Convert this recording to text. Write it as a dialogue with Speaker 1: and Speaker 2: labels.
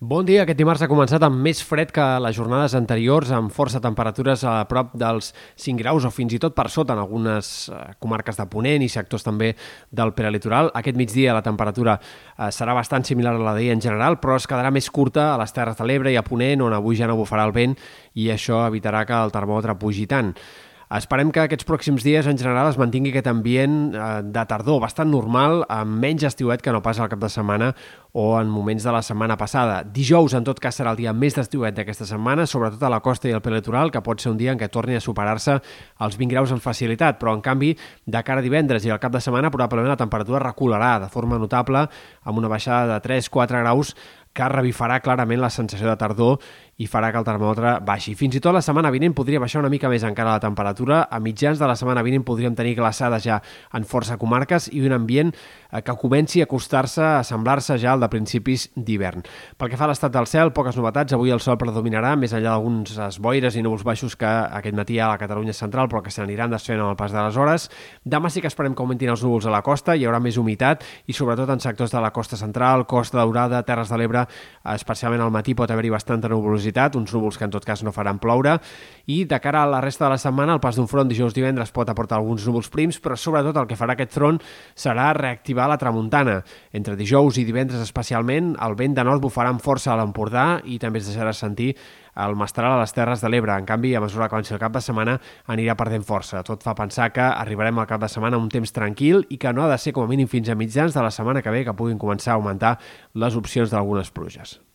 Speaker 1: Bon dia. Aquest dimarts ha començat amb més fred que les jornades anteriors, amb força temperatures a prop dels 5 graus o fins i tot per sota en algunes eh, comarques de Ponent i sectors també del peralitoral. Aquest migdia la temperatura eh, serà bastant similar a la d'ahir en general, però es quedarà més curta a les Terres de l'Ebre i a Ponent, on avui ja no bufarà el vent i això evitarà que el termòmetre pugi tant. Esperem que aquests pròxims dies en general es mantingui aquest ambient eh, de tardor bastant normal, amb menys estiuet que no pas al cap de setmana o en moments de la setmana passada. Dijous, en tot cas, serà el dia més d'estiuet d'aquesta setmana, sobretot a la costa i al prelitoral, que pot ser un dia en què torni a superar-se els 20 graus amb facilitat, però en canvi, de cara a divendres i al cap de setmana, probablement la temperatura recularà de forma notable, amb una baixada de 3-4 graus que revifarà clarament la sensació de tardor i farà que el termòmetre baixi. Fins i tot la setmana vinent podria baixar una mica més encara la temperatura. A mitjans de la setmana vinent podríem tenir glaçades ja en força comarques i un ambient eh, que comenci a acostar-se, a semblar-se ja al de principis d'hivern. Pel que fa a l'estat del cel, poques novetats. Avui el sol predominarà, més enllà d'alguns boires i núvols baixos que aquest matí a la Catalunya central, però que s'aniran desfent amb el pas de les hores. Demà sí que esperem que augmentin els núvols a la costa, hi haurà més humitat i sobretot en sectors de la costa central, Costa Daurada, Terres de l'Ebre, especialment al matí pot haver-hi bastanta nuvolositat, uns núvols que en tot cas no faran ploure, i de cara a la resta de la setmana el pas d'un front dijous divendres pot aportar alguns núvols prims, però sobretot el que farà aquest front serà reactivar la tramuntana. Entre dijous i divendres especialment, el vent de nord bufarà amb força a l'Empordà i també es deixarà sentir el mestral a les Terres de l'Ebre. En canvi, a mesura que avanci el cap de setmana, anirà perdent força. Tot fa pensar que arribarem al cap de setmana un temps tranquil i que no ha de ser com a mínim fins a mitjans de la setmana que ve que puguin començar a augmentar les opcions d'algunes pluges.